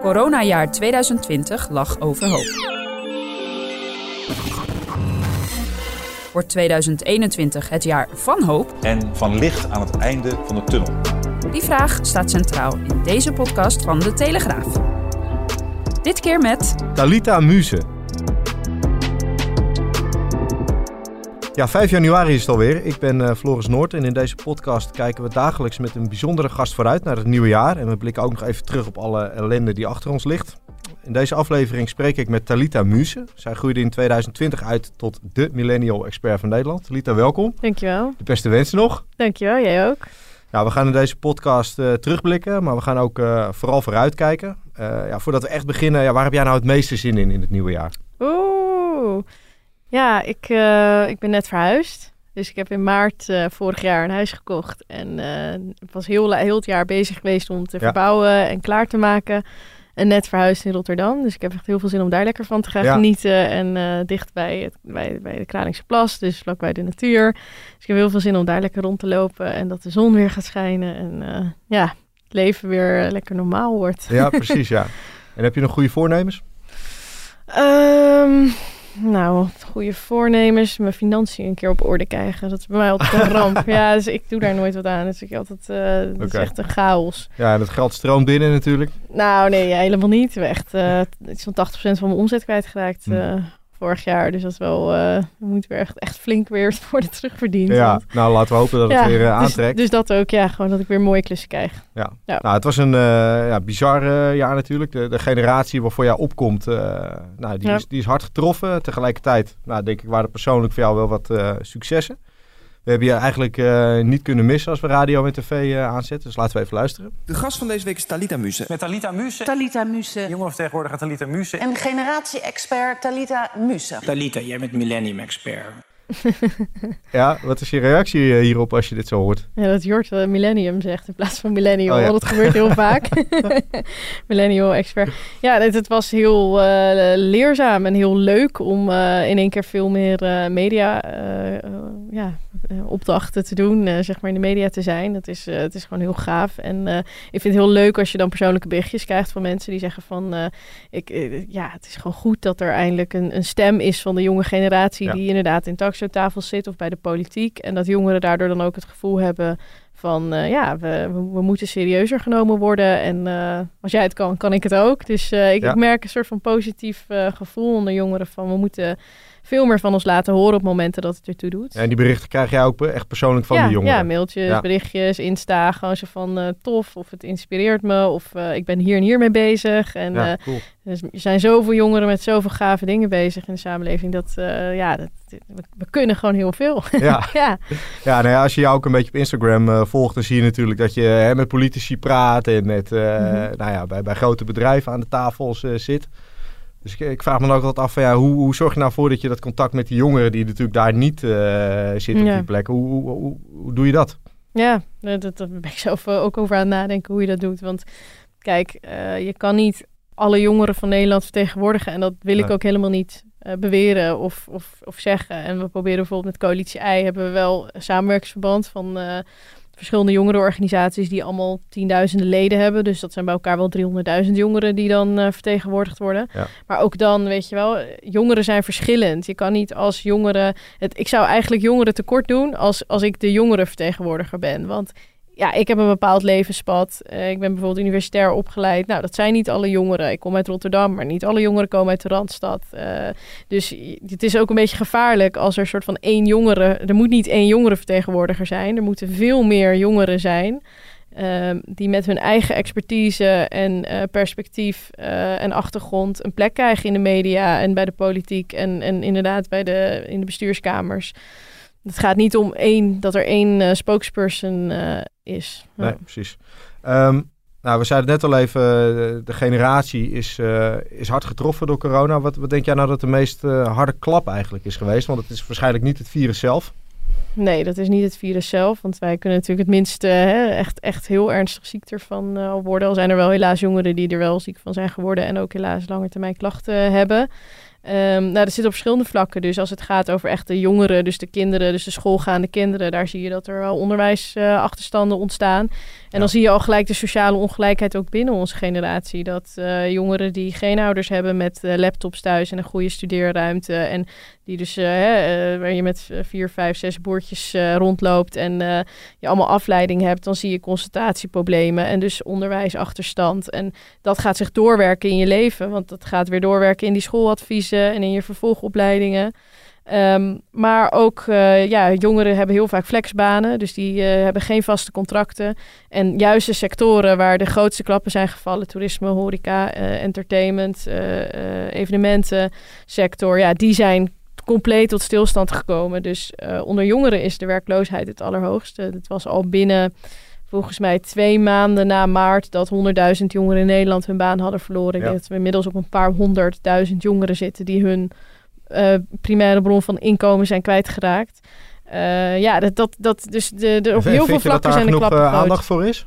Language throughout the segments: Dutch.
Coronajaar 2020 lag overhoop. Wordt 2021 het jaar van hoop? en van licht aan het einde van de tunnel. Die vraag staat centraal in deze podcast van De Telegraaf. Dit keer met Talita Muse. Ja, 5 januari is het alweer. Ik ben eh, Floris Noord en in deze podcast kijken we dagelijks met een bijzondere gast vooruit naar het nieuwe jaar. En we blikken ook nog even terug op alle ellende die achter ons ligt. In deze aflevering spreek ik met Talita Muse. Zij groeide in 2020 uit tot de millennial expert van Nederland. Talita, welkom. Dankjewel. De beste wensen nog. Dankjewel, jij ook. Ja, we gaan in deze podcast eh, terugblikken, maar we gaan ook eh, vooral vooruitkijken. Ja, voordat we echt beginnen, ja, waar heb jij nou het meeste zin in in het nieuwe jaar? Oeh. Ja, ik, eh, ik ben net verhuisd. Dus ik heb in maart eh, vorig jaar een huis gekocht. En eh, ik was heel, heel het jaar bezig geweest om te Ja. verbouwen en klaar te maken. En net verhuisd in Rotterdam. Dus ik heb echt heel veel zin om daar lekker van te gaan Ja. genieten. En dicht bij, het, bij, bij de Kralingse Plas, dus vlakbij de natuur. Dus ik heb heel veel zin om daar lekker rond te lopen. En dat de zon weer gaat schijnen. En ja, het leven weer lekker normaal wordt. Ja, precies, ja. En heb je nog goede voornemens? Ehm, nou, goede voornemens. Mijn financiën een keer op orde krijgen. Dat is bij mij altijd een ramp. Ja, dus ik doe daar nooit wat aan. Dus ik altijd, eh dat is echt een chaos. Ja, en het geld stroomt binnen natuurlijk. Nou, nee, helemaal niet. Ik ben echt eh iets van 80% van mijn omzet kwijtgeraakt Hm. eh, vorig jaar. Dus dat is wel, eh we moeten weer echt, echt flink weer worden terugverdiend. Ja, Want- nou laten we hopen dat het Ja, weer eh, dus, aantrekt. dus dat ook, ja. Gewoon dat ik weer mooie klussen krijg. ja. ja. Nou, het was een eh, ja, bizar eh, jaar natuurlijk. De, de generatie waarvoor jij opkomt, eh, nou, die, Ja. is, die is hard getroffen. Tegelijkertijd, nou, denk ik, waren er persoonlijk voor jou wel wat eh, successen. We hebben je eigenlijk eh, niet kunnen missen als we radio en tv eh, aanzetten. Dus laten we even luisteren. De gast van deze week is Talita Muse. Met Talita Muse, Talita Muse. jongerenvertegenwoordiger Talita Muse. En generatie-expert Talita Muse. Talita, jij bent millennium expert. Ja, wat is je reactie eh, hierop als je dit zo hoort? Ja, dat Jort eh, millennium zegt in plaats van millennial. Oh ja. Dat gebeurt heel vaak. millennial expert. Ja, het, het was heel eh, leerzaam en heel leuk om in één keer veel meer media ja, opdrachten te doen. zeg maar in de media te zijn. Het is, het is gewoon heel gaaf. En ik vind het heel leuk als je dan persoonlijke berichtjes krijgt van mensen die zeggen van... ik, ja, het is gewoon goed dat er eindelijk een, een stem is van de jonge generatie... Ja. die inderdaad in talkshowtafels zit of bij de politiek. En dat jongeren daardoor dan ook het gevoel hebben van... eh, ja, we, we, moeten serieuzer genomen worden. En eh, als jij het kan, kan ik het ook. Dus eh, ik, Ja. ik merk een soort van positief gevoel onder jongeren van... we moeten veel meer van ons laten horen op momenten dat het ertoe doet. En die berichten krijg jij ook echt persoonlijk van ja, de jongeren. Ja, mailtjes, Ja. berichtjes, Insta. Gewoon zo van eh, tof of het inspireert me. Of eh, ik ben hier en hier mee bezig. En Ja, eh, cool. dus er zijn zoveel jongeren met zoveel gave dingen bezig in de samenleving. Dat, eh, ja, dat, we, we kunnen gewoon heel veel. Ja. ja. Ja, nou ja, als je jou ook een beetje op Instagram eh, volgt, dan zie je natuurlijk dat je hè, met politici praat en met, eh, Mhm. nou ja, bij, bij grote bedrijven aan de tafels eh, zit. Dus ik, ik vraag me dan ook altijd af, van, ja, hoe, hoe zorg je nou voor dat je dat contact met die jongeren die natuurlijk daar niet eh zitten op die plek, hoe, hoe, hoe, doe je dat? Ja, daar ben ik zelf eh, ook over aan het nadenken hoe je dat doet. Want kijk, eh, je kan niet alle jongeren van Nederland vertegenwoordigen. En dat wil ik ook helemaal niet beweren of, of, of zeggen. En we proberen bijvoorbeeld met Coalitie I hebben we wel een samenwerkingsverband van verschillende jongerenorganisaties die allemaal tienduizenden leden hebben. Dus dat zijn bij elkaar wel 300.000 jongeren die dan eh, vertegenwoordigd worden. Ja. Maar ook dan, weet je wel, jongeren zijn verschillend. Je kan niet als jongeren... Het, ik zou eigenlijk jongeren tekort doen als, als ik de jongerenvertegenwoordiger ben. Want ja, ik heb een bepaald levenspad. Eh, ik ben bijvoorbeeld universitair opgeleid. Nou, dat zijn niet alle jongeren. Ik kom uit Rotterdam, maar niet alle jongeren komen uit de Randstad. Eh, dus het is ook een beetje gevaarlijk als er een soort van één jongere... Er moet niet één jongerenvertegenwoordiger zijn. Er moeten veel meer jongeren zijn... ehm, die met hun eigen expertise en eh, perspectief en achtergrond een plek krijgen in de media en bij de politiek en, en inderdaad bij de, in de bestuurskamers. Het gaat niet om één, dat er één eh, spokesperson eh, is. Nee, precies. Ehm, nou, we zeiden net al even, eh, de generatie is, is hard getroffen door corona. Wat, wat denk jij nou dat de meest harde klap eigenlijk is geweest? Want het is waarschijnlijk niet het virus zelf. Nee, dat is niet het virus zelf. Want wij kunnen natuurlijk het minste hè, echt, echt heel ernstig ziek ervan worden. Al zijn er wel helaas jongeren die er wel ziek van zijn geworden. En ook helaas langetermijn klachten hebben. Ehm, nou, dat zit op verschillende vlakken. Dus als het gaat over echt de jongeren, dus de kinderen, dus de schoolgaande kinderen, daar zie je dat er wel onderwijsachterstanden ontstaan. En Ja. dan zie je al gelijk de sociale ongelijkheid ook binnen onze generatie. Dat eh, jongeren die geen ouders hebben met eh, laptops thuis en een goede studeerruimte. En die dus, eh, hè, waar je met vier, vijf, zes boertjes rondloopt en je allemaal afleiding hebt, dan zie je concentratieproblemen en dus onderwijsachterstand. En dat gaat zich doorwerken in je leven, want dat gaat weer doorwerken in die schooladviezen en in je vervolgopleidingen. Ehm, maar ook, eh, ja, jongeren hebben heel vaak flexbanen, dus die eh, hebben geen vaste contracten. En juist de sectoren waar de grootste klappen zijn gevallen, toerisme, horeca, eh, entertainment, evenementen, sector, ja, die zijn compleet tot stilstand gekomen. Dus onder jongeren is de werkloosheid het allerhoogste. Het was al binnen volgens mij twee maanden na maart dat 100.000 jongeren in Nederland hun baan hadden verloren. Ik Ja. denk dat we inmiddels op een paar honderdduizend jongeren zitten die hun eh, primaire bron van inkomen zijn kwijtgeraakt. Eh ja, dat, dat, dat, dus de, de, op heel veel vlakken zijn de genoeg klappen eh, groot. aandacht voor is?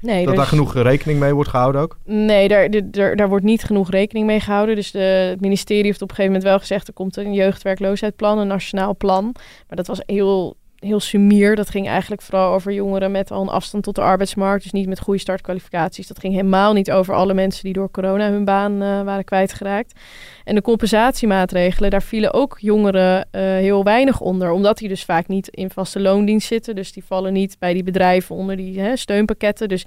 Nee, dat daar genoeg rekening mee wordt gehouden ook? Nee, daar, daar, daar, daar wordt niet genoeg rekening mee gehouden. Dus de, het ministerie heeft op een gegeven moment wel gezegd... er komt een jeugdwerkloosheidsplan, een nationaal plan. Maar dat was heel, heel sumier. Dat ging eigenlijk vooral over jongeren met al een afstand tot de arbeidsmarkt. Dus niet met goede startkwalificaties. Dat ging helemaal niet over alle mensen die door corona hun baan eh, waren kwijtgeraakt. En de compensatiemaatregelen, daar vielen ook jongeren eh, heel weinig onder. Omdat die dus vaak niet in vaste loondienst zitten. Dus die vallen niet bij die bedrijven onder die hè, steunpakketten. Dus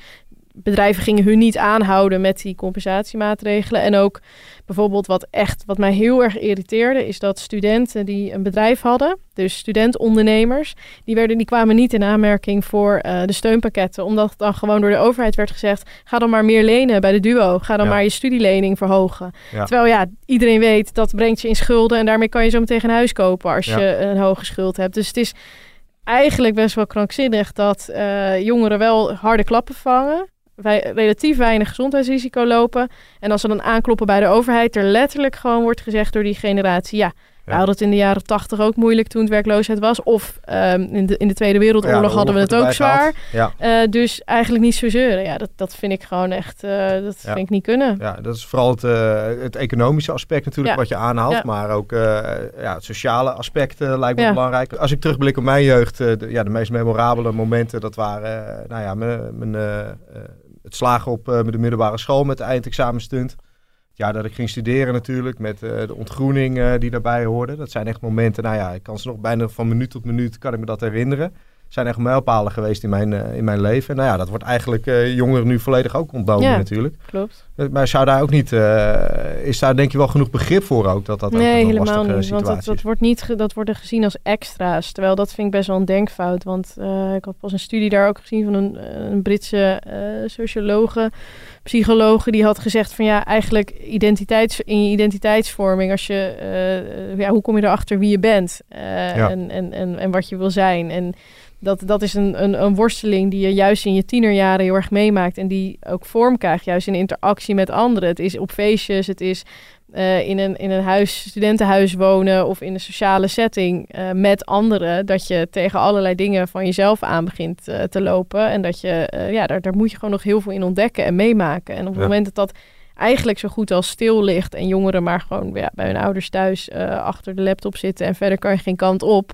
bedrijven gingen hun niet aanhouden met die compensatiemaatregelen. En ook bijvoorbeeld wat echt, wat mij heel erg irriteerde, is dat studenten die een bedrijf hadden, dus studentondernemers, die, werden, die kwamen niet in aanmerking voor eh, de steunpakketten. Omdat dan gewoon door de overheid werd gezegd, ga dan maar meer lenen bij de duo. Ga dan Ja. maar je studielening verhogen. Ja. Terwijl ja, iedereen weet, dat brengt je in schulden en daarmee kan je zo meteen een huis kopen als Ja. je een hoge schuld hebt. Dus het is eigenlijk best wel krankzinnig dat eh, jongeren wel harde klappen vangen. Wij relatief weinig gezondheidsrisico lopen. En als ze dan aankloppen bij de overheid, er letterlijk gewoon wordt gezegd door die generatie: ja, we Ja. hadden het in de jaren tachtig ook moeilijk toen het werkloosheid was. Of ehm, in, de, in de Tweede Wereldoorlog Ja, de hadden we het ook zwaar. Eh, dus eigenlijk niet zo zeuren. Ja, dat, dat vind ik gewoon echt, eh, dat Ja. vind ik niet kunnen. Ja. dat is vooral het, eh, het economische aspect natuurlijk wat je aanhaalt. Maar ook ja, het sociale aspect lijkt me belangrijk. Als ik terugblik op mijn jeugd, de, ja, de meest memorabele momenten, dat waren nou ja, mijn, mijn, het slagen op eh, de middelbare school met de eindexamenstunt. Jaar dat ik ging studeren natuurlijk, met eh, de ontgroening eh, die daarbij hoorde. Dat zijn echt momenten, nou ja, ik kan ze nog bijna van minuut tot minuut kan ik me dat herinneren. Zijn echt mijlpalen geweest in mijn, eh, in mijn leven. En nou ja, dat wordt eigenlijk eh, jongeren nu volledig ook ontnomen Ja. natuurlijk. Klopt. Eh, Maar zou daar ook niet, is daar denk je wel genoeg begrip voor ook, dat dat ook nee, een helemaal niet. situatie Want dat, wordt niet dat worden gezien als extra's. Terwijl dat vind ik best wel een denkfout. Want ik had pas een studie daar ook gezien van een, een Britse sociologe, psychologe. Die had gezegd van ja, eigenlijk identiteits, in je identiteitsvorming. Als je, ja, hoe kom je erachter wie je bent? Ja. en, en, en, en wat je wil zijn. En dat, dat is een, een, een worsteling die je juist in je tienerjaren heel erg meemaakt. En die ook vorm krijgt, juist in interactie met anderen. Het is op feestjes, het is eh, in, een, in een huis, studentenhuis wonen of in een sociale setting eh, met anderen. Dat je tegen allerlei dingen van jezelf aan begint eh, te lopen. En dat je, ja, daar, daar moet je gewoon nog heel veel in ontdekken en meemaken. En op het Ja. moment dat dat eigenlijk zo goed als stil ligt en jongeren maar gewoon ja, bij hun ouders thuis achter de laptop zitten en verder kan je geen kant op.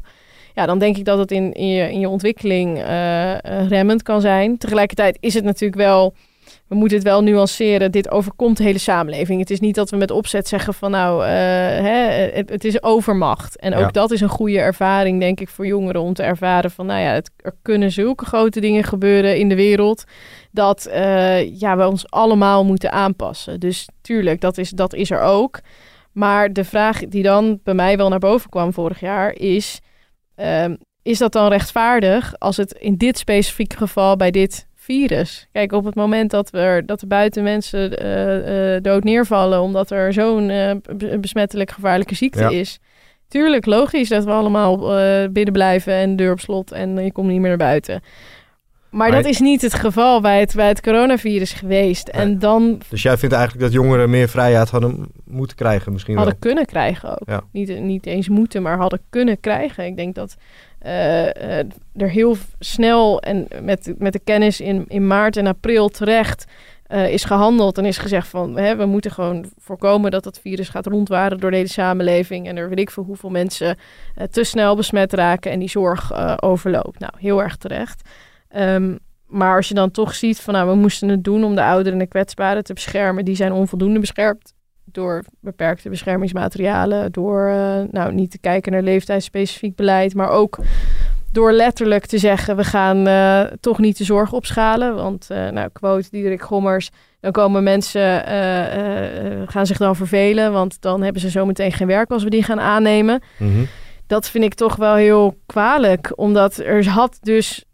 Ja, dan denk ik dat het in, in, je, in je ontwikkeling eh, eh, remmend kan zijn. Tegelijkertijd is het natuurlijk wel, we moeten het wel nuanceren. Dit overkomt de hele samenleving. Het is niet dat we met opzet zeggen van nou, eh, hè, het, het is overmacht. En ook Ja. dat is een goede ervaring, denk ik, voor jongeren om te ervaren van nou ja, het, er kunnen zulke grote dingen gebeuren in de wereld dat ja, we ons allemaal moeten aanpassen. Dus tuurlijk, dat is, dat is er ook. Maar de vraag die dan bij mij wel naar boven kwam vorig jaar is... ehm, is dat dan rechtvaardig als het in dit specifieke geval bij dit virus... Kijk, op het moment dat, we er, dat er buiten mensen eh, eh, dood neervallen... omdat er zo'n be- besmettelijk gevaarlijke ziekte Ja. is... tuurlijk, logisch dat we allemaal binnen blijven en deur op slot en je komt niet meer naar buiten. Maar, Maar- dat is niet het geval bij het, bij het coronavirus geweest. En dan Dus jij vindt eigenlijk dat jongeren meer vrijheid hadden moeten krijgen misschien hadden wel? kunnen krijgen ook. Ja. Niet, niet eens moeten, maar hadden kunnen krijgen. Ik denk dat eh, eh, er heel snel en met, met de kennis in, in maart en april terecht eh, is gehandeld en is gezegd van hè, we moeten gewoon voorkomen dat dat virus gaat rondwaren door de hele samenleving en er weet ik veel hoeveel mensen te snel besmet raken en die zorg overloopt. Nou, heel erg terecht. Ehm, maar als je dan toch ziet van nou, we moesten het doen om de ouderen en de kwetsbaren te beschermen, die zijn onvoldoende beschermd door beperkte beschermingsmaterialen, door eh, nou, niet te kijken naar leeftijdsspecifiek beleid, maar ook door letterlijk te zeggen, we gaan eh, toch niet de zorg opschalen. Want, eh, nou, quote Diederik Gommers, dan komen mensen, gaan zich dan vervelen, want dan hebben ze zometeen geen werk als we die gaan aannemen. Mhm. Dat vind ik toch wel heel kwalijk, omdat er had dus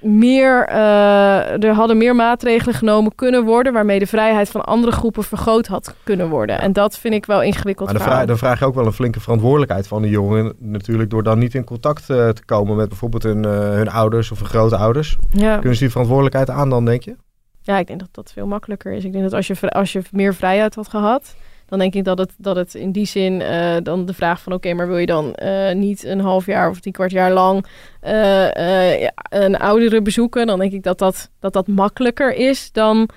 meer, eh, er hadden meer maatregelen genomen kunnen worden, waarmee de vrijheid van andere groepen vergroot had kunnen worden. En dat vind ik wel ingewikkeld. Maar dan vraag, dan vraag je ook wel een flinke verantwoordelijkheid van de jongeren. Natuurlijk door dan niet in contact eh, te komen met bijvoorbeeld hun, eh, hun ouders of hun grootouders. ja. Kunnen ze die verantwoordelijkheid aan dan, denk je? Ja, ik denk dat dat veel makkelijker is. Ik denk dat als je, als je meer vrijheid had gehad, dan denk ik dat het, dat het in die zin eh, dan de vraag van oké, maar wil je dan eh, niet een half jaar of drie kwart jaar lang eh, een oudere bezoeken? Dan denk ik dat dat, dat, dat makkelijker is dan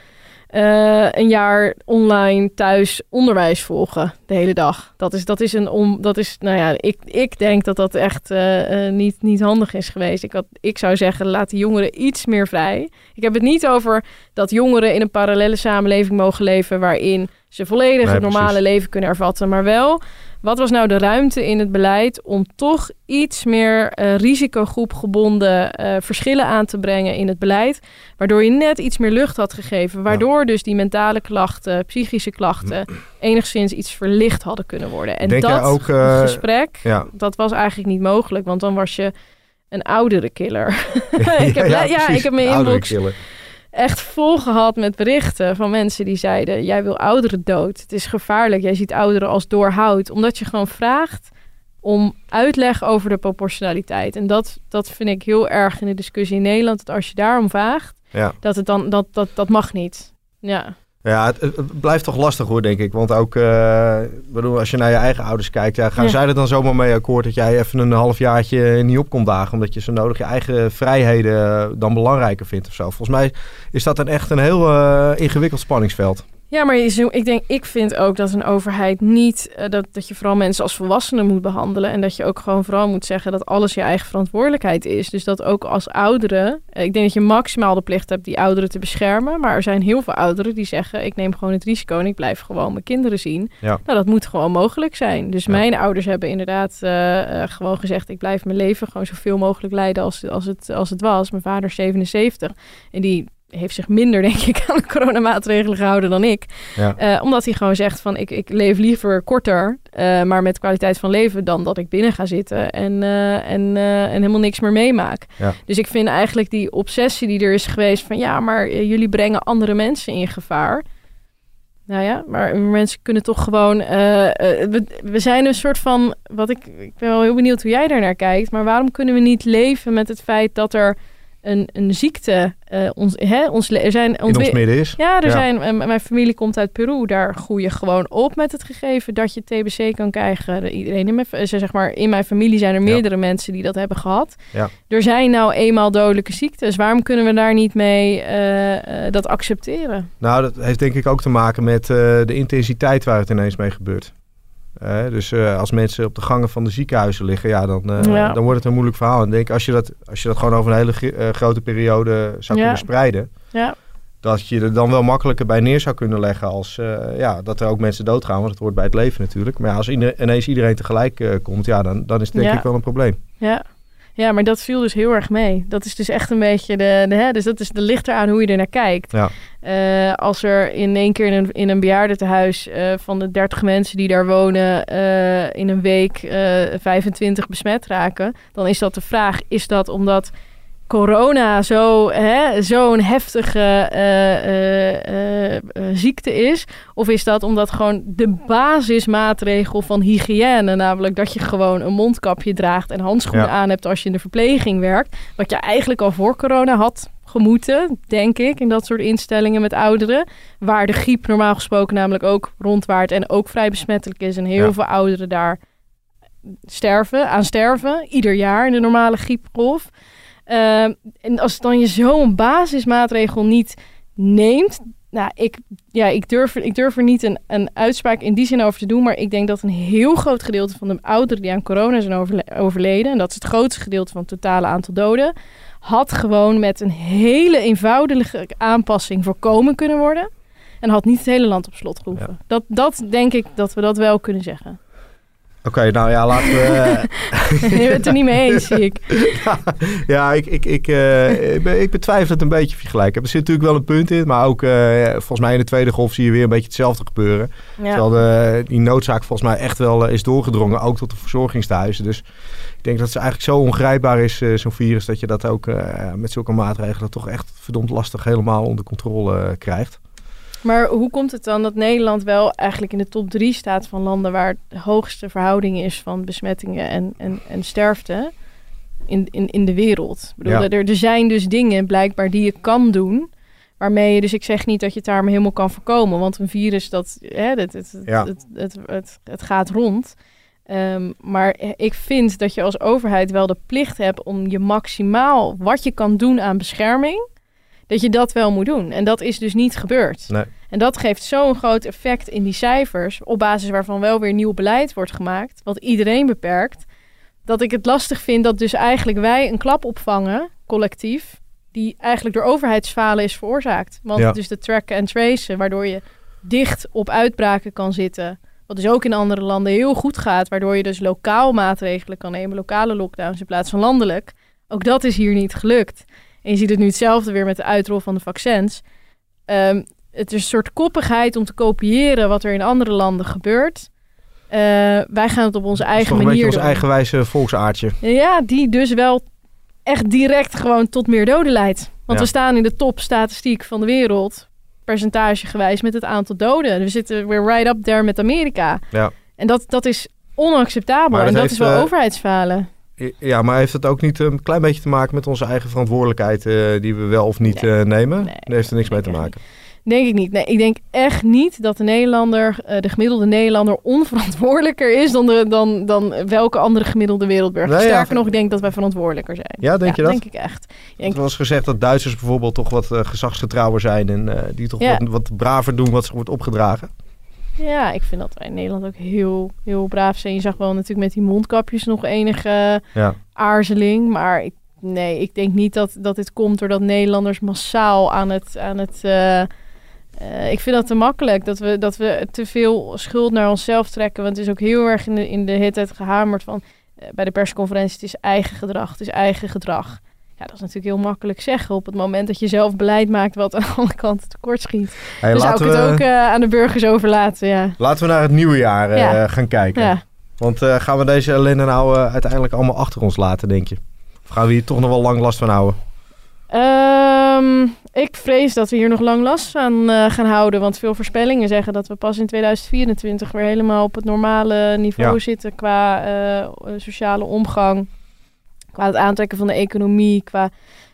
een jaar online thuis onderwijs volgen de hele dag. Dat is, dat is een om, dat is, nou ja, ik, ik denk dat dat echt niet, niet handig is geweest. Ik, had, ik zou zeggen, laat de jongeren iets meer vrij. Ik heb het niet over dat jongeren in een parallele samenleving mogen leven waarin ze volledig Nee, het normale precies. leven kunnen ervatten, maar wel wat was nou de ruimte in het beleid om toch iets meer eh, risicogroepgebonden eh, verschillen aan te brengen in het beleid, waardoor je net iets meer lucht had gegeven, waardoor dus die mentale klachten, psychische klachten enigszins iets verlicht hadden kunnen worden. En Denk dat ook, eh, gesprek, Ja. dat was eigenlijk niet mogelijk, want dan was je een oudere killer. ik heb, ja, ik heb mijn inbox. Echt vol gehad met berichten van mensen die zeiden: Jij wil ouderen dood. Het is gevaarlijk. Jij ziet ouderen als doorhoud. Omdat je gewoon vraagt om uitleg over de proportionaliteit. En dat, dat vind ik heel erg in de discussie in Nederland. Dat als je daarom vraagt, Ja. dat het dan dat, dat, dat mag niet. Ja. Ja, het, blijft toch lastig hoor, denk ik. Want ook, eh, bedoel, als je naar je eigen ouders kijkt, ja, gaan Ja. zij er dan zomaar mee akkoord dat jij even een halfjaartje niet op komt dagen, omdat je zo nodig je eigen vrijheden eh, dan belangrijker vindt of zo. Volgens mij is dat een echt een heel eh, ingewikkeld spanningsveld. Ja, maar ik denk, ik vind ook dat een overheid niet, eh, dat, dat je vooral mensen als volwassenen moet behandelen. En dat je ook gewoon vooral moet zeggen dat alles je eigen verantwoordelijkheid is. Dus dat ook als ouderen, eh, ik denk dat je maximaal de plicht hebt die ouderen te beschermen. Maar er zijn heel veel ouderen die zeggen, ik neem gewoon het risico en ik blijf gewoon mijn kinderen zien. Ja. Nou, dat moet gewoon mogelijk zijn. Dus Ja. mijn ouders hebben inderdaad eh, gewoon gezegd, ik blijf mijn leven gewoon zoveel mogelijk leiden als, als, het, als het was. Mijn vader is 77 en die heeft zich minder, denk ik, aan de coronamaatregelen gehouden dan ik. Ja. Eh, omdat hij gewoon zegt van ik, ik leef liever korter, eh, maar met kwaliteit van leven dan dat ik binnen ga zitten en, eh, en, en helemaal niks meer meemaak. Ja. Dus ik vind eigenlijk die obsessie die er is geweest van ja, maar jullie brengen andere mensen in gevaar. Nou ja, maar mensen kunnen toch gewoon. we, we zijn een soort van. Wat ik, ik ben wel heel benieuwd hoe jij daar naar kijkt. Maar waarom kunnen we niet leven met het feit dat er een, een ziekte. eh, ons, hè, ons, er zijn In ons midden is. ja, er Ja. zijn, eh, mijn familie komt uit Peru. Daar groei je gewoon op met het gegeven dat je TBC kan krijgen. De- Iedereen in mijn, zeg maar, in mijn familie zijn er Ja. meerdere mensen die dat hebben gehad. Ja. Er zijn nou eenmaal dodelijke ziektes. Waarom kunnen we daar niet mee eh, dat accepteren? Nou, dat heeft denk ik ook te maken met de intensiteit waar het ineens mee gebeurt. Dus eh, als mensen op de gangen van de ziekenhuizen liggen, ja, dan, eh, Ja. dan wordt het een moeilijk verhaal. En ik denk, als je dat, als je dat gewoon over een hele eh, grote periode zou Ja. kunnen spreiden, Ja, dat je er dan wel makkelijker bij neer zou kunnen leggen als ja, dat er ook mensen doodgaan, want het hoort bij het leven natuurlijk. Maar als ineens iedereen tegelijk komt, ja, dan, dan is het denk ik wel een probleem. ja. Ja, maar dat viel dus heel erg mee. Dat is dus echt een beetje de... de hè, dus dat is de ligt eraan hoe je er naar kijkt. Ja. Eh, als er in één keer in een, in een bejaardentehuis eh, van de 30 mensen die daar wonen eh, in een week eh 25 besmet raken, dan is dat de vraag: is dat omdat corona zo, hè, zo'n heftige eh, eh, eh, ziekte is? Of is dat omdat gewoon de basismaatregel van hygiëne, namelijk dat je gewoon een mondkapje draagt en handschoenen Ja. aan hebt als je in de verpleging werkt, wat je eigenlijk al voor corona had gemoeten, denk ik, in dat soort instellingen met ouderen, waar de griep normaal gesproken namelijk ook rondwaart en ook vrij besmettelijk is en heel Ja. veel ouderen daar sterven, aan sterven, ieder jaar in de normale griepgolf. Ehm, en als dan je zo'n basismaatregel niet neemt, nou, ik, ja, ik, durf, ik durf er niet een, een uitspraak in die zin over te doen, maar ik denk dat een heel groot gedeelte van de ouderen die aan corona zijn overle- overleden, en dat is het grootste gedeelte van het totale aantal doden, had gewoon met een hele eenvoudige aanpassing voorkomen kunnen worden. En had niet het hele land op slot gehoeven. Dat, dat denk ik dat we dat wel kunnen zeggen. Oké, nou ja, laten we... Je bent het er niet mee eens, zie ik. ja, ik, ik, ik, eh, ik, be- ik betwijfel het een beetje of je gelijk hebt. Er zit natuurlijk wel een punt in, maar ook eh, volgens mij in de tweede golf zie je weer een beetje hetzelfde gebeuren. Terwijl de, die noodzaak volgens mij echt wel eh, is doorgedrongen, ook tot de verzorgingstehuizen. Dus ik denk dat het eigenlijk zo ongrijpbaar is, zo'n virus, dat je dat ook met zulke maatregelen toch echt verdomd lastig helemaal onder controle krijgt. Maar hoe komt het dan dat Nederland wel eigenlijk in de top drie staat van landen waar de hoogste verhouding is van besmettingen en, en, en sterfte in, in, in de wereld? Ik bedoel, Ja. er, er zijn dus dingen blijkbaar die je kan doen. Waarmee je, dus ik zeg niet dat je het daarmee helemaal kan voorkomen. Want een virus, dat, hè, het, het, het, Ja. het, het, het, het gaat rond. Ehm, maar ik vind dat je als overheid wel de plicht hebt om je maximaal wat je kan doen aan bescherming, dat je dat wel moet doen. En dat is dus niet gebeurd. Nee. En dat geeft zo'n groot effect in die cijfers, op basis waarvan wel weer nieuw beleid wordt gemaakt, wat iedereen beperkt, dat ik het lastig vind dat dus eigenlijk wij een klap opvangen, collectief, die eigenlijk door overheidsfalen is veroorzaakt. Want Ja. dus de tracken en tracen, waardoor je dicht op uitbraken kan zitten, wat dus ook in andere landen heel goed gaat, waardoor je dus lokaal maatregelen kan nemen, lokale lockdowns in plaats van landelijk. Ook dat is hier niet gelukt. En je ziet het nu hetzelfde weer met de uitrol van de vaccins. Ehm, het is een soort koppigheid om te kopiëren wat er in andere landen gebeurt. Eh, wij gaan het op onze eigen toch een beetje manier ons doen. eigenwijze volksaardje. Ja, die dus wel echt direct gewoon tot meer doden leidt. Want Ja. we staan in de topstatistiek van de wereld, percentagegewijs, met het aantal doden. We zitten weer right up there met Amerika. Ja. En dat, dat is onacceptabel. En dat heeft, is wel eh, overheidsfalen. Ja, maar heeft het ook niet een klein beetje te maken met onze eigen verantwoordelijkheid eh, die we wel of niet Nee. eh, nemen? Nee. Daar heeft er niks mee te maken. Denk ik niet. Nee, ik denk echt niet dat de Nederlander, eh, de gemiddelde Nederlander, onverantwoordelijker is dan, de, dan, dan welke andere gemiddelde wereldburger. Nee, ja, Sterker nog, ik denk dat wij verantwoordelijker zijn. Ja, denk je dat? denk ik echt. Er denk, was gezegd dat Duitsers bijvoorbeeld toch wat gezagsgetrouwer zijn en die toch Ja. wat, wat braver doen wat ze wordt opgedragen. Ja, ik vind dat wij in Nederland ook heel, heel braaf zijn. Je zag wel natuurlijk met die mondkapjes nog enige Ja. aarzeling. Maar ik, nee, ik denk niet dat, dat dit komt doordat Nederlanders massaal aan het... Aan het eh, eh, ik vind dat te makkelijk. Dat we, dat we te veel schuld naar onszelf trekken. Want het is ook heel erg in de, in de tijd gehamerd van... eh, bij de persconferentie, het is eigen gedrag, het is eigen gedrag. Ja, dat is natuurlijk heel makkelijk zeggen op het moment dat je zelf beleid maakt wat aan alle kanten tekort schiet. Hey, dus zou ik laten, het we, ook eh, aan de burgers overlaten, ja. laten we naar het nieuwe jaar eh, Ja. gaan kijken. Ja, Want eh, gaan we deze ellende nou uiteindelijk allemaal achter ons laten, denk je? Of gaan we hier toch nog wel lang last van houden? Ehm, ik vrees dat we hier nog lang last van gaan houden. Want veel voorspellingen zeggen dat we pas in 2024 weer helemaal op het normale niveau zitten qua sociale omgang. Qua het aantrekken van de economie. Qua,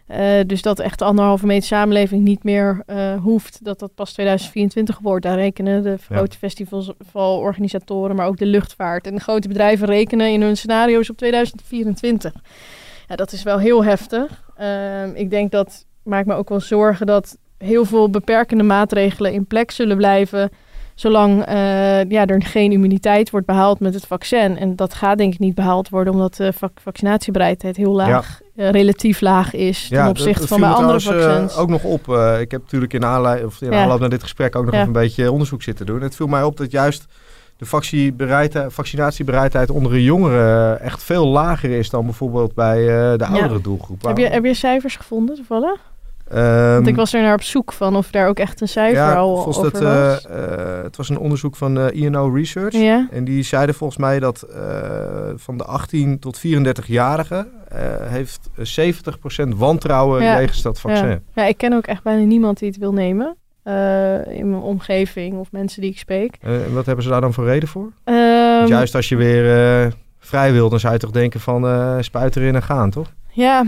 eh, dus dat echt de anderhalve meter samenleving niet meer eh, hoeft. Dat dat pas 2024 wordt. Daar rekenen de grote festivalorganisatoren, maar ook de luchtvaart. En de grote bedrijven rekenen in hun scenario's op 2024. Ja, dat is wel heel heftig. Ehm, ik denk dat, maakt me ook wel zorgen dat heel veel beperkende maatregelen in plek zullen blijven. Zolang eh, ja, er geen immuniteit wordt behaald met het vaccin. En dat gaat denk ik niet behaald worden, omdat de vac- vaccinatiebereidheid heel laag, eh, relatief laag is ten dat- opzichte van bij andere eh, vaccins. ook nog op. ik heb natuurlijk in, aanlei- of in Ja. aanloop naar dit gesprek ook nog Ja. even een beetje onderzoek zitten doen. Het viel mij op dat juist de vaccinatiebereidheid onder de jongeren echt veel lager is dan bijvoorbeeld bij de oudere doelgroep. heb, je, heb je cijfers gevonden toevallig? Ehm, Want ik was er naar op zoek van of daar ook echt een cijfer ja, al volgens over dat, was. eh, eh, het was een onderzoek van eh INO Research. ja? En die zeiden volgens mij dat eh, van de 18 tot 34-jarigen eh, heeft eh, 70% wantrouwen Ja. jegens dat vaccin. Ja. ja, ik ken ook echt bijna niemand die het wil nemen. eh, in mijn omgeving of mensen die ik spreek. Eh, en wat hebben ze daar dan voor reden voor? Ehm, juist als je weer eh, vrij wil, dan zou je toch denken van eh spuit erin en gaan, toch? Ja,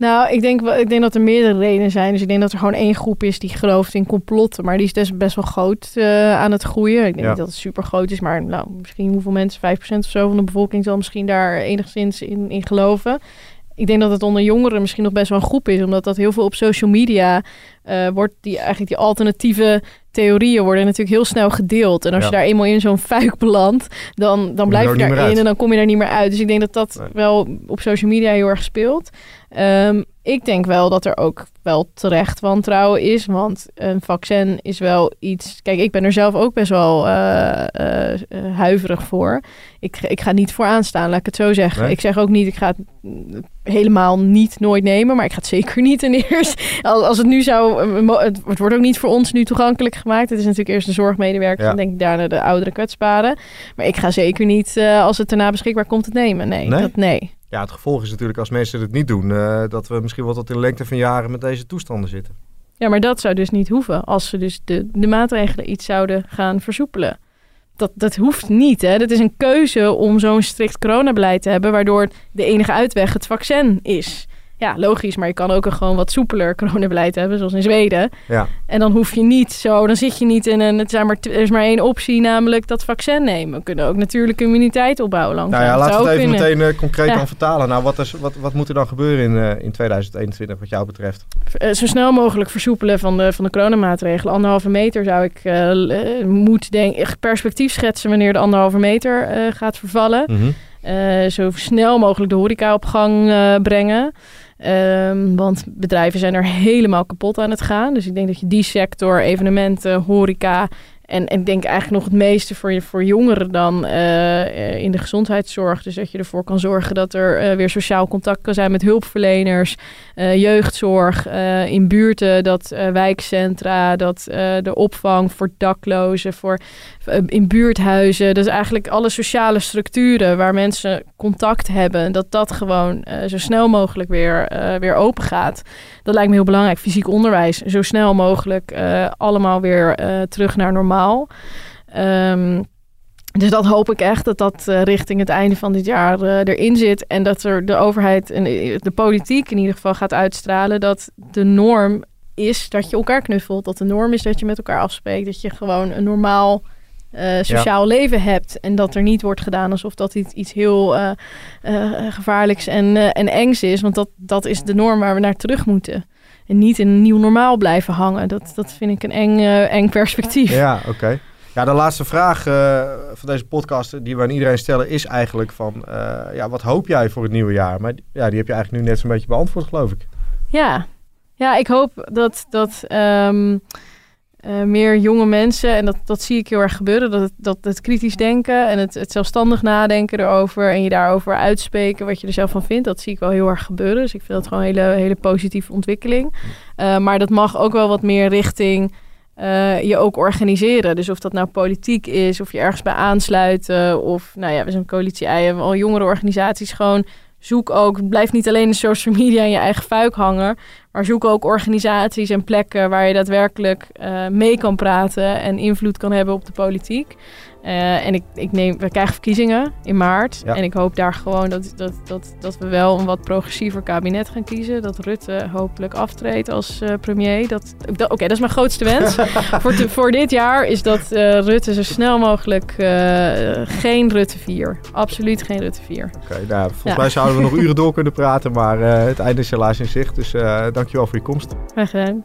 nou, ik denk, ik denk dat er meerdere redenen zijn. Dus ik denk dat er gewoon één groep is die gelooft in complotten. Maar die is dus best wel groot eh, aan het groeien. Ik denk Ja. niet dat het super groot is. Maar nou, misschien hoeveel mensen, 5% of zo van de bevolking zal misschien daar enigszins in, in geloven. Ik denk dat het onder jongeren misschien nog best wel een groep is. Omdat dat heel veel op social media eh, wordt. Die, eigenlijk die alternatieve theorieën worden natuurlijk heel snel gedeeld. En als Ja. je daar eenmaal in zo'n fuik belandt, dan, dan blijf je daarin en dan kom je daar niet meer uit. Dus ik denk dat dat Nee. wel op social media heel erg speelt. Ehm, ik denk wel dat er ook wel terecht wantrouwen is. Want een vaccin is wel iets. Kijk, ik ben er zelf ook best wel eh, eh, eh, huiverig voor. Ik, ik ga niet voor aanstaan, laat ik het zo zeggen. Nee? Ik zeg ook niet, ik ga het helemaal niet nooit nemen. Maar ik ga het zeker niet ten eerste. Als, als het nu zou. het wordt ook niet voor ons nu toegankelijk gemaakt. Het is natuurlijk eerst de zorgmedewerker. Ja. Dan denk ik daarna de oudere kwetsbaren. Maar ik ga zeker niet, eh, als het daarna beschikbaar komt, het nemen. Nee, Nee? Dat, nee. Ja, het gevolg is natuurlijk als mensen het niet doen, eh, dat we misschien wel tot in de lengte van jaren met deze toestanden zitten. Ja, maar dat zou dus niet hoeven als ze dus de, de maatregelen iets zouden gaan versoepelen. Dat, dat hoeft niet. Hè? Dat is een keuze om zo'n strikt coronabeleid te hebben, waardoor de enige uitweg het vaccin is. Ja, logisch, maar je kan ook een gewoon wat soepeler coronabeleid hebben, zoals in Zweden. Ja, En dan hoef je niet zo, dan zit je niet in een, het zijn maar, er is maar één optie, namelijk dat vaccin nemen. We kunnen ook natuurlijk immuniteit opbouwen langzaam. nou ja, laten we het even kunnen. meteen eh, concreet Ja. dan vertalen. Nou, wat, is, wat, wat moet er dan gebeuren in, eh, in 2021 wat jou betreft? Eh, zo snel mogelijk versoepelen van de, van de coronamaatregelen. Anderhalve meter zou ik eh, moet denk, perspectief schetsen wanneer de anderhalve meter gaat vervallen. Mhm. Zo snel mogelijk de horeca op gang brengen. Ehm, want bedrijven zijn er helemaal kapot aan het gaan. Dus ik denk dat je die sector, evenementen, horeca... En, ik denk eigenlijk nog het meeste voor, je, voor jongeren dan eh, in de gezondheidszorg. Dus dat je ervoor kan zorgen dat er eh, weer sociaal contact kan zijn met hulpverleners, eh, jeugdzorg, in buurten, dat wijkcentra, dat de opvang voor daklozen, voor, in buurthuizen. Dus eigenlijk alle sociale structuren waar mensen contact hebben, dat dat gewoon eh, zo snel mogelijk weer, eh, weer open gaat. Dat lijkt me heel belangrijk. Fysiek onderwijs, zo snel mogelijk eh, allemaal weer eh, terug naar normaal. Ehm, dus dat hoop ik echt, dat dat eh, richting het einde van dit jaar eh, erin zit. En dat er de overheid en de politiek in ieder geval gaat uitstralen dat de norm is dat je elkaar knuffelt. Dat de norm is dat je met elkaar afspreekt. Dat je gewoon een normaal eh, sociaal leven hebt. En dat er niet wordt gedaan alsof dat iets, iets heel eh, eh, gevaarlijks en, en engs is. Want dat, dat is de norm waar we naar terug moeten. En niet in een nieuw normaal blijven hangen. Dat, dat vind ik een eng, eng perspectief. Ja, oké. Ja, de laatste vraag van deze podcast die we aan iedereen stellen is eigenlijk van... ja, wat hoop jij voor het nieuwe jaar? Maar ja, die heb je eigenlijk nu net zo'n beetje beantwoord, geloof ik. Ja, ja ik hoop dat, dat ehm, eh, meer jonge mensen, en dat, dat zie ik heel erg gebeuren, dat het, dat het kritisch denken en het, het zelfstandig nadenken erover en je daarover uitspreken wat je er zelf van vindt, dat zie ik wel heel erg gebeuren. Dus ik vind dat gewoon een hele, hele positieve ontwikkeling. Eh, maar dat mag ook wel wat meer richting eh, je ook organiseren. Dus of dat nou politiek is, of je ergens bij aansluiten, of nou ja, we zijn coalitie ei, al jongere organisaties gewoon zoek ook, blijf niet alleen in social media in je eigen fuik hangen, maar zoek ook organisaties en plekken waar je daadwerkelijk eh, mee kan praten en invloed kan hebben op de politiek. Eh, en ik, ik neem, we krijgen verkiezingen in maart. Ja. En ik hoop daar gewoon dat, dat, dat, dat we wel een wat progressiever kabinet gaan kiezen. Dat Rutte hopelijk aftreedt als eh, premier. Dat, dat- Oké, dat is mijn grootste wens. voor, te- voor dit jaar is dat Rutte zo snel mogelijk geen Rutte 4. Absoluut geen Rutte 4. Oké, nou, volgens Ja. mij zouden we nog uren door kunnen praten, maar het einde is helaas in zicht. Dus dankjewel voor je komst. Graag gedaan.